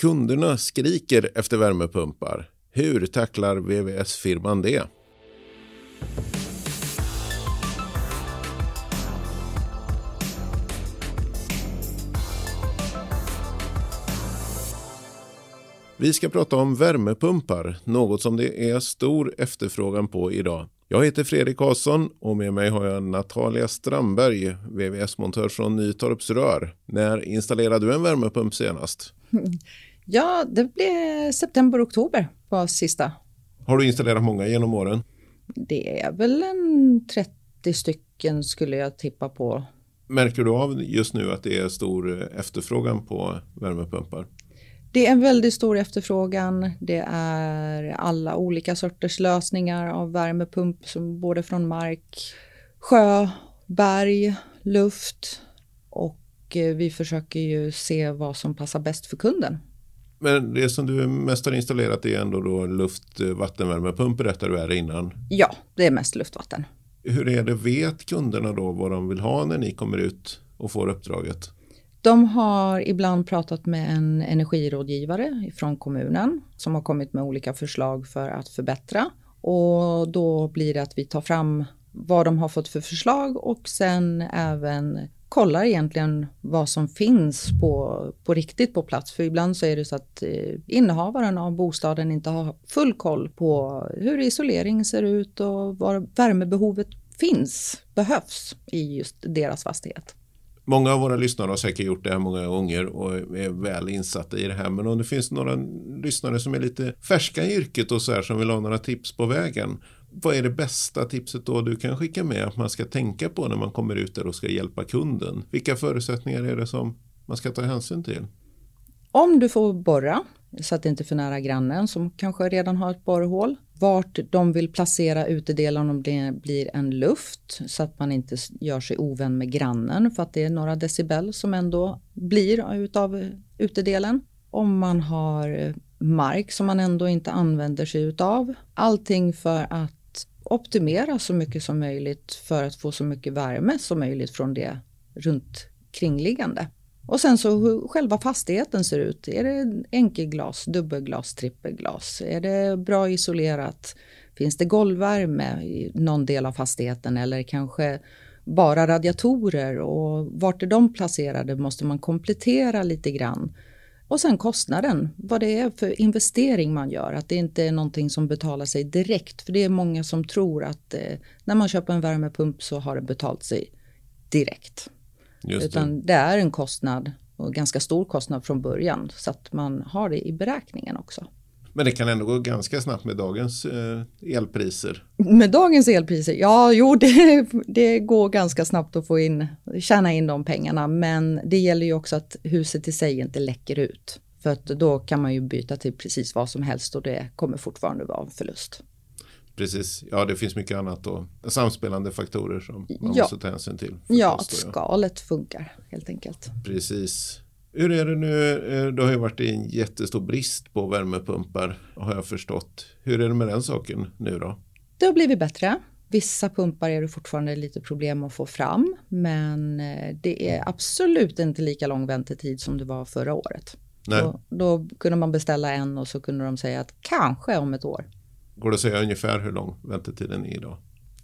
Kunderna skriker efter värmepumpar. Hur tacklar VVS-firman det? Vi ska prata om värmepumpar, något som det är stor efterfrågan på idag. Jag heter Fredrik Karlsson och med mig har jag Natalia Strandberg, VVS-montör från Nytorps Rör. När installerade du en värmepump senast? Ja, det blev september-oktober var sista. Har du installerat många genom åren? Det är väl en 30 stycken skulle jag tippa på. Märker du av just nu att det är stor efterfrågan på värmepumpar? Det är en väldigt stor efterfrågan. Det är alla olika sorters lösningar av värmepump, som både från mark, sjö, berg, luft och eh, vi försöker ju se vad som passar bäst för kunden. Men det som du mest har installerat är ändå då luft vattenvärmepump berättade du här innan. Ja, det är mest luftvatten. Hur är det, vet kunderna då vad de vill ha när ni kommer ut och får uppdraget? De har ibland pratat med en energirådgivare från kommunen som har kommit med olika förslag för att förbättra. Och då blir det att vi tar fram vad de har fått för förslag och sen även kollar egentligen vad som finns på, på riktigt på plats. För ibland så är det så att eh, innehavaren av bostaden inte har full koll på hur isolering ser ut och var värmebehovet finns, behövs i just deras fastighet. Många av våra lyssnare har säkert gjort det här många gånger och är väl insatta i det här. Men om det finns några lyssnare som är lite färska i yrket och så här som vill ha några tips på vägen. Vad är det bästa tipset då du kan skicka med att man ska tänka på när man kommer ut där och ska hjälpa kunden? Vilka förutsättningar är det som man ska ta hänsyn till? Om du får borra så att det inte är för nära grannen som kanske redan har ett borrhål. Vart de vill placera utedelen om det blir en luft så att man inte gör sig ovän med grannen för att det är några decibel som ändå blir utav utedelen. Om man har mark som man ändå inte använder sig utav. Allting för att optimera så mycket som möjligt för att få så mycket värme som möjligt från det runt kringliggande. Och sen så hur själva fastigheten ser ut. Är det enkelglas, dubbelglas, trippelglas? Är det bra isolerat? Finns det golvvärme i någon del av fastigheten eller kanske bara radiatorer och vart är de placerade måste man komplettera lite grann. Och sen kostnaden, vad det är för investering man gör, att det inte är någonting som betalar sig direkt. För det är många som tror att eh, när man köper en värmepump så har det betalt sig direkt. Just Utan det. det är en kostnad och ganska stor kostnad från början så att man har det i beräkningen också. Men det kan ändå gå ganska snabbt med dagens eh, elpriser. Med dagens elpriser? Ja, jo, det, det går ganska snabbt att få in, tjäna in de pengarna. Men det gäller ju också att huset i sig inte läcker ut. För att då kan man ju byta till precis vad som helst och det kommer fortfarande vara en förlust. Precis, ja det finns mycket annat och samspelande faktorer som man ja. måste ta hänsyn till. Ja, att skalet funkar helt enkelt. Precis. Hur är det nu? Eh, det har ju varit en jättestor brist på värmepumpar har jag förstått. Hur är det med den saken nu då? Det har blivit bättre. Vissa pumpar är det fortfarande lite problem att få fram, men eh, det är absolut inte lika lång väntetid som det var förra året. Nej. Då, då kunde man beställa en och så kunde de säga att kanske om ett år. Går det att säga ungefär hur lång väntetiden är idag?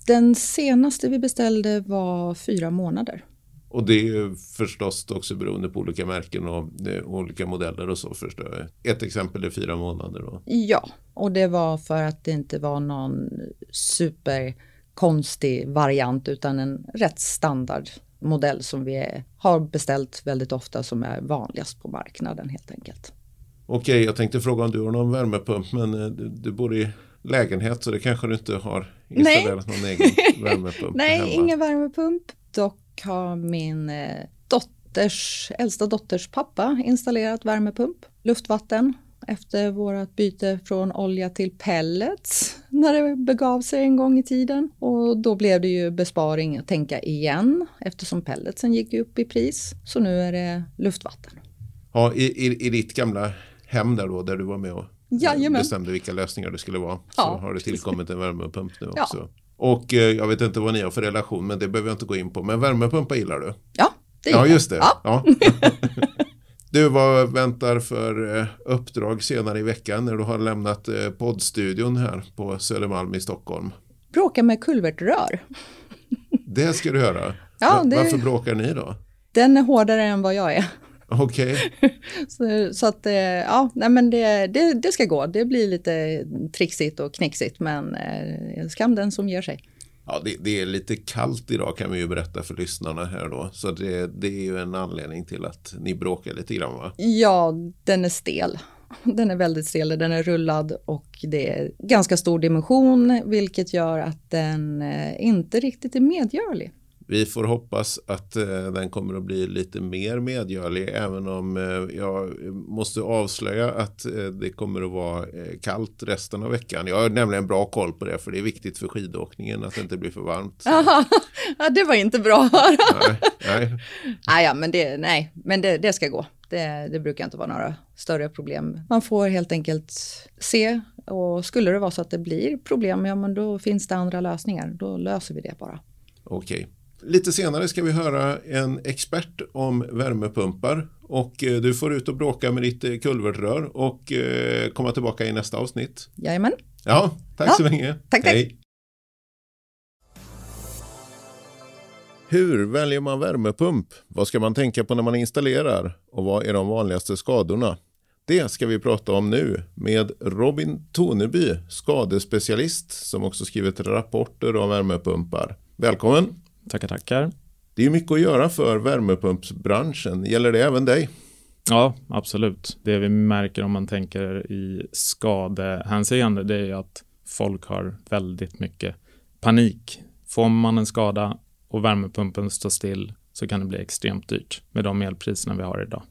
Den senaste vi beställde var fyra månader. Och det är ju förstås också beroende på olika märken och olika modeller och så förstår jag. Ett exempel är fyra månader då. Ja, och det var för att det inte var någon superkonstig variant utan en rätt standard modell som vi har beställt väldigt ofta som är vanligast på marknaden helt enkelt. Okej, jag tänkte fråga om du har någon värmepump men eh, du, du bor i lägenhet så det kanske du inte har installerat Nej. någon egen värmepump Nej, hemma. ingen värmepump. Dock har min eh, dotters, äldsta dotters pappa installerat värmepump, luftvatten efter vårt byte från olja till pellets när det begav sig en gång i tiden. Och då blev det ju besparing att tänka igen eftersom pelletsen gick upp i pris. Så nu är det luftvatten. Ja, i, i, i ditt gamla hem där då, där du var med och Jajamän. bestämde vilka lösningar det skulle vara. Så har det tillkommit en värmepump nu ja. Och eh, jag vet inte vad ni har för relation, men det behöver jag inte gå in på. Men värmepumpar gillar du? Ja, det gillar Ja, just det. Ja. ja. Du, vad väntar för eh, uppdrag senare i veckan när du har lämnat eh, poddstudion här på Södermalm i Stockholm? Bråka med kulvertrör. Det ska du göra. Ja, det... Varför bråkar ni då? Den är hårdare än vad jag är. Okej. Okay. så, så, att, ja, nej men det, det, det, ska gå. Det blir lite trixigt och knixigt, men eh, skam den som ger sig. Ja, det, det, är lite kallt idag kan vi ju berätta för lyssnarna här då. Så det, det är ju en anledning till att ni bråkar lite grann va? Ja, den är stel. Den är väldigt stel, den är rullad och det är ganska stor dimension vilket gör att den eh, inte riktigt är medgörlig. Vi får hoppas att eh, den kommer att bli lite mer medgörlig även om eh, jag måste avslöja att eh, det kommer att vara eh, kallt resten av veckan. Jag har nämligen bra koll på det för det är viktigt för skidåkningen att det inte blir för varmt. ja, det var inte bra att höra. nej, nej. Ah, ja, men det, nej, men det, det ska gå. Det, det, brukar inte vara några större problem. Man får helt enkelt se och skulle det vara så att det blir problem, ja men då finns det andra lösningar. Då löser vi det bara. Okej. Lite senare ska vi höra en expert om värmepumpar och eh, du får ut och bråka med ditt eh, kulvertrör och eh, komma tillbaka i nästa avsnitt. Jajamän. Ja, tack ja. så länge. Tack, tack. Hej. Hur väljer man värmepump? Vad ska man tänka på när man installerar? Och vad är de vanligaste skadorna? Det ska vi prata om nu med Robin Toneby, skadespecialist som också skrivit rapporter om värmepumpar. Välkommen! Tackar, tackar. Det är mycket att göra för värmepumpsbranschen. Gäller det även dig? Ja, absolut. Det vi märker om man tänker i skadehänseende det är att folk har väldigt mycket panik. Får man en skada och värmepumpen står still så kan det bli extremt dyrt med de elpriserna vi har idag.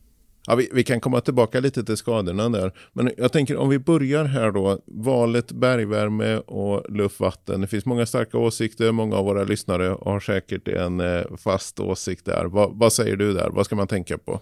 Ja, vi, vi, kan komma tillbaka lite till skadorna där. Men jag tänker om vi börjar här då. Valet bergvärme och luftvatten. Det finns många starka åsikter. Många av våra lyssnare har säkert en eh, fast åsikt där. Va, vad säger du där? Vad ska man tänka på?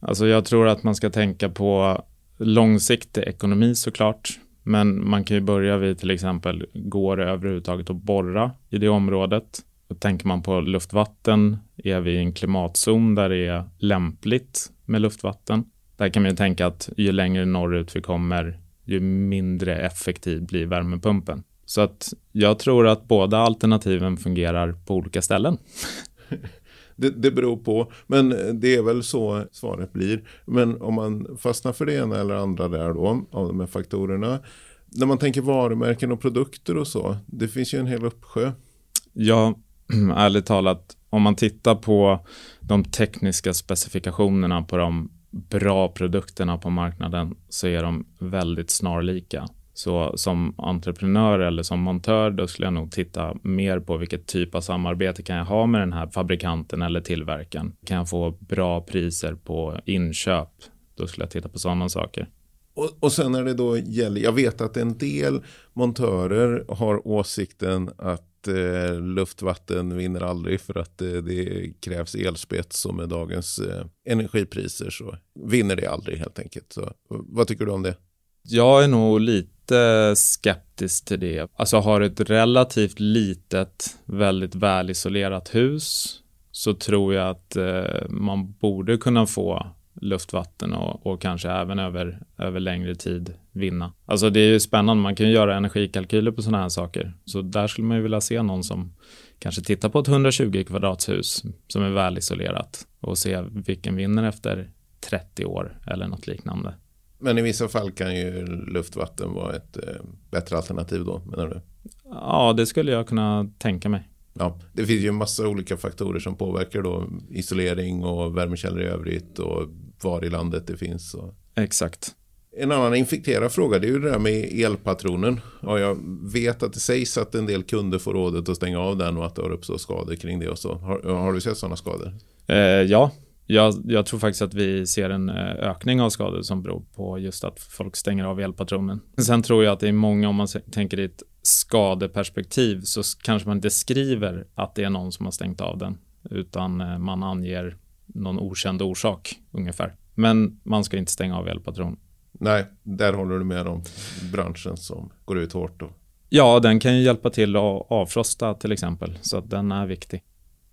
Alltså jag tror att man ska tänka på långsiktig ekonomi såklart. Men man kan ju börja vid till exempel, går det överhuvudtaget att borra i det området? Och tänker man på luftvatten, är vi i en klimatzon där det är lämpligt med luftvatten? Där kan man ju tänka att ju längre norrut vi kommer, ju mindre effektiv blir värmepumpen. Så att jag tror att båda alternativen fungerar på olika ställen. Det, det beror på, men det är väl så svaret blir. Men om man fastnar för det ena eller andra där då, av de här faktorerna. När man tänker varumärken och produkter och så, det finns ju en hel uppsjö. Ja, ärligt talat, om man tittar på de tekniska specifikationerna på de bra produkterna på marknaden så är de väldigt snarlika. Så som entreprenör eller som montör då skulle jag nog titta mer på vilket typ av samarbete kan jag ha med den här fabrikanten eller tillverkaren. Kan jag få bra priser på inköp? Då skulle jag titta på sådana saker. Och, och sen när det då gäller, jag vet att en del montörer har åsikten att eh, luftvatten vinner aldrig för att eh, det krävs elspets som med dagens eh, energipriser så vinner det aldrig helt enkelt. Så, vad tycker du om det? Jag är nog lite skeptisk till det. Alltså har ett relativt litet, väldigt välisolerat hus så tror jag att eh, man borde kunna få luftvatten och, och kanske även över, över längre tid vinna. Alltså det är ju spännande, man kan ju göra energikalkyler på sådana här saker. Så där skulle man ju vilja se någon som kanske tittar på ett 120 kvadratshus som är välisolerat och se vilken vinner efter 30 år eller något liknande. Men i vissa fall kan ju luftvatten vara ett eh, bättre alternativ då, menar du? Ja, det skulle jag kunna tänka mig. Ja, det finns ju en massa olika faktorer som påverkar då isolering och värmekällor i övrigt och var i landet det finns. Och... Exakt. En annan infekterad fråga det är ju det där med elpatronen. Ja, jag vet att det sägs att en del kunder får rådet att stänga av den och att det har uppstått skador kring det och så. Har, har du sett sådana skador? Eh, ja, jag, jag, tror faktiskt att vi ser en eh, ökning av skador som beror på just att folk stänger av elpatronen. Sen tror jag att det är många, om man tänker i ett skadeperspektiv, så kanske man inte skriver att det är någon som har stängt av den, utan eh, man anger någon okänd orsak ungefär. Men man ska inte stänga av elpatron. Nej, där håller du med om branschen som går ut hårt då. Ja, den kan ju hjälpa till att avfrosta till exempel, så att den är viktig.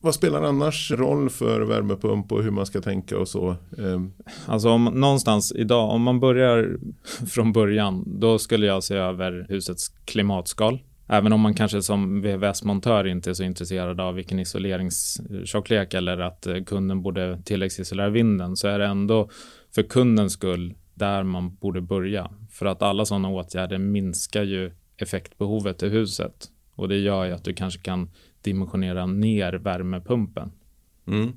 Vad spelar annars roll för värmepump och hur man ska tänka och så? Ehm. Alltså om, någonstans idag, om man börjar från början, då skulle jag se över husets klimatskal. Även om man kanske som VVS-montör inte är så intresserad av vilken isoleringstjocklek eller att eh, kunden borde tilläggsisolera vinden så är det ändå för kundens skull där man borde börja. För att alla sådana åtgärder minskar ju effektbehovet i huset och det gör ju att du kanske kan dimensionera ner värmepumpen. Mm.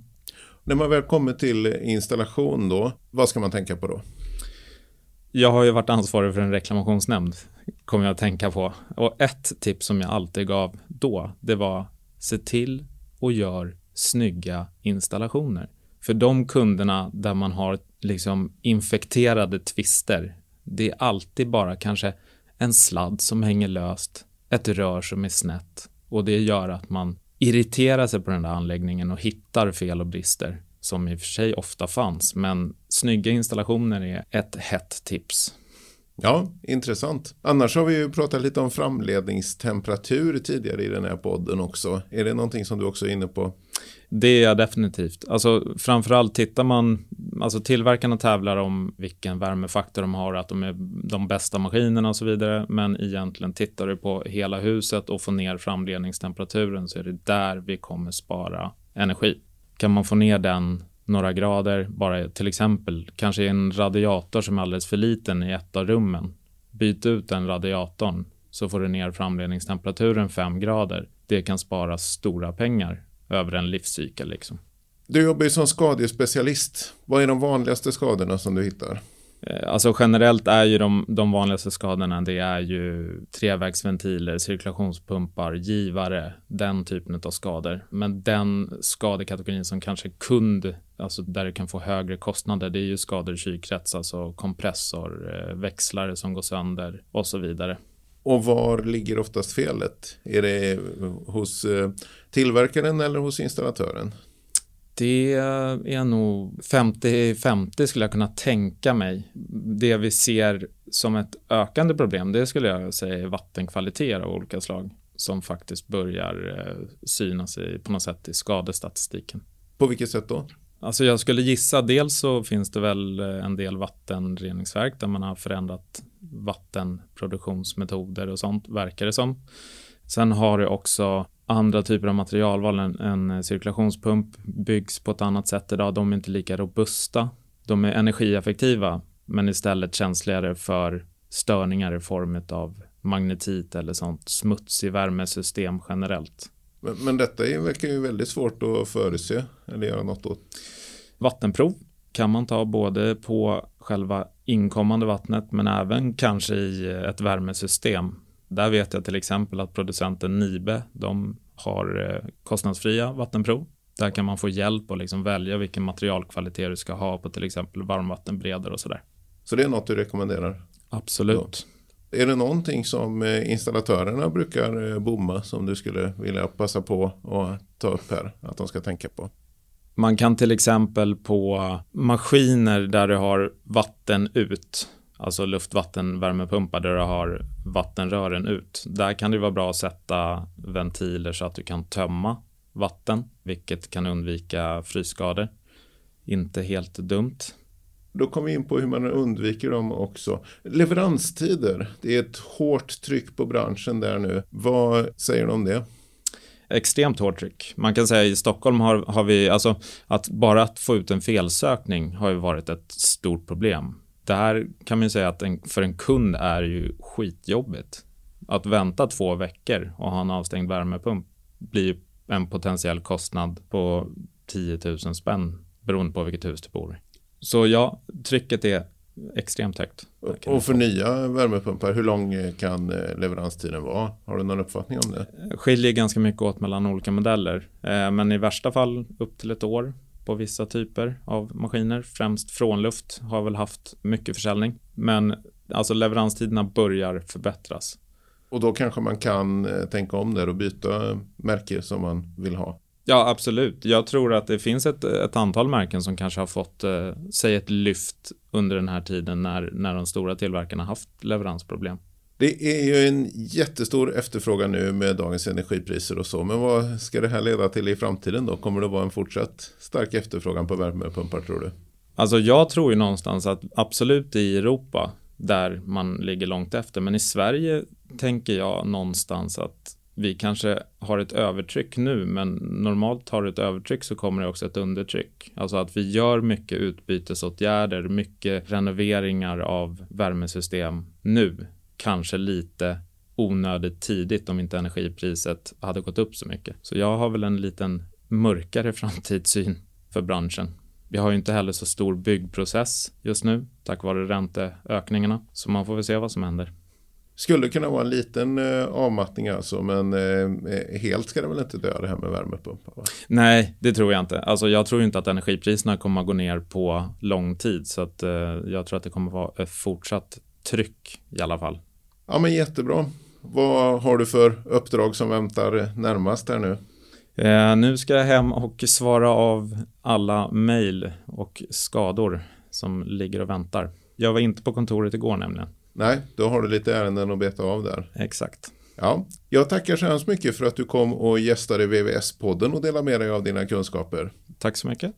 När man väl kommer till installation då, vad ska man tänka på då? Jag har ju varit ansvarig för en reklamationsnämnd, kommer jag att tänka på. Och ett tips som jag alltid gav då, det var se till och gör snygga installationer. För de kunderna där man har liksom infekterade tvister, det är alltid bara kanske en sladd som hänger löst, ett rör som är snett och det gör att man irriterar sig på den där anläggningen och hittar fel och brister som i och för sig ofta fanns. Men snygga installationer är ett hett tips. Ja, intressant. Annars har vi ju pratat lite om framledningstemperatur tidigare i den här podden också. Är det någonting som du också är inne på? Det är jag definitivt. Alltså framförallt tittar man, alltså tillverkarna tävlar om vilken värmefaktor de har, att de är de bästa maskinerna och så vidare. Men egentligen tittar du på hela huset och får ner framledningstemperaturen så är det där vi kommer spara energi. Kan man få ner den några grader, bara till exempel kanske en radiator som är alldeles för liten i ett av rummen. Byt ut den radiatorn så får du ner framledningstemperaturen 5 grader. Det kan spara stora pengar över en livscykel. Liksom. Du jobbar ju som skadespecialist. Vad är de vanligaste skadorna som du hittar? Eh, alltså generellt är ju de, de vanligaste skadorna det är ju trevägsventiler, cirkulationspumpar, givare, den typen av skador. Men den skadekategorin som kanske kund, alltså där du kan få högre kostnader, det är ju skador i kylkrets, alltså kompressor, eh, växlare som går sönder och så vidare. Och var ligger oftast felet? Är det hos eh, tillverkaren eller hos installatören? Det är nog 50-50 skulle jag kunna tänka mig. Det vi ser som ett ökande problem, det skulle jag säga är vattenkvaliteter av olika slag som faktiskt börjar eh, synas i, på något sätt i skadestatistiken. På vilket sätt då? Alltså jag skulle gissa, dels så finns det väl eh, en del vattenreningsverk där man har förändrat vattenproduktionsmetoder och sånt, verkar det som. Sen har det också andra typer av materialval. En, en cirkulationspump byggs på ett annat sätt idag. De är inte lika robusta. De är energieffektiva, men istället känsligare för störningar i form av magnetit eller sånt smutsig värmesystem generellt. Men, men detta verkar ju väldigt svårt att förutse eller göra något åt. Vattenprov kan man ta både på själva inkommande vattnet men även kanske i ett värmesystem där vet jag till exempel att producenten Nibe, de har eh, kostnadsfria vattenprov. Där kan man få hjälp att liksom välja vilken materialkvalitet du ska ha på till exempel varmvattenbredare och sådär. Så det är något du rekommenderar? Absolut. Då. Är det någonting som eh, installatörerna brukar eh, bomma som du skulle vilja passa på att ta upp här? Att de ska tänka på? Man kan till exempel på maskiner där du har vatten ut alltså luftvattenvärmepumpar där du har vattenrören ut. Där kan det vara bra att sätta ventiler så att du kan tömma vatten, vilket kan undvika frysskador. Inte helt dumt. Då kommer vi in på hur man undviker dem också. Leveranstider, det är ett hårt tryck på branschen där nu. Vad säger du om det? extremt hårt tryck. Man kan säga i Stockholm har, har vi, alltså att bara att få ut en felsökning har ju varit ett stort problem där kan man säga att en, för en kund är ju skitjobbigt. Att vänta två veckor och ha en avstängd värmepump blir en potentiell kostnad på 10 000 spänn beroende på vilket hus du bor i. Så ja, trycket är extremt högt. Och för nya värmepumpar, hur lång kan eh, leveranstiden vara? Har du någon uppfattning om det? Skiljer ganska mycket åt mellan olika modeller, eh, men i värsta fall upp till ett år på vissa typer av maskiner. Främst frånluft har väl haft mycket försäljning. Men alltså leveranstiderna börjar förbättras. Och då kanske man kan eh, tänka om där och byta märke som man vill ha. Ja, absolut. Jag tror att det finns ett, ett antal märken som kanske har fått eh, sig ett lyft under den här tiden när, när de stora tillverkarna haft leveransproblem. Det är ju en jättestor efterfrågan nu med dagens energipriser och så. Men vad ska det här leda till i framtiden då? Kommer det vara en fortsatt stark efterfrågan på värmepumpar tror du? Alltså jag tror ju någonstans att absolut i Europa där man ligger långt efter. Men i Sverige tänker jag någonstans att vi kanske har ett övertryck nu, men normalt har du ett övertryck så kommer det också ett undertryck. Alltså att vi gör mycket utbytesåtgärder, mycket renoveringar av värmesystem nu, kanske lite onödigt tidigt om inte energipriset hade gått upp så mycket. Så jag har väl en liten mörkare framtidssyn för branschen. Vi har ju inte heller så stor byggprocess just nu tack vare ränteökningarna, så man får väl se vad som händer. Skulle kunna vara en liten eh, avmattning alltså, men eh, helt ska det väl inte dö det här med värmepumpar? Va? Nej, det tror jag inte. Alltså, jag tror inte att energipriserna kommer att gå ner på lång tid, så att, eh, jag tror att det kommer att vara ett fortsatt tryck i alla fall. Ja, men jättebra. Vad har du för uppdrag som väntar närmast här nu? Eh, nu ska jag hem och svara av alla mejl och skador som ligger och väntar. Jag var inte på kontoret igår nämligen. Nej, då har du lite ärenden att beta av där. Exakt. Ja, jag tackar så hemskt mycket för att du kom och gästade VVS-podden och delade med dig av dina kunskaper. Tack så mycket.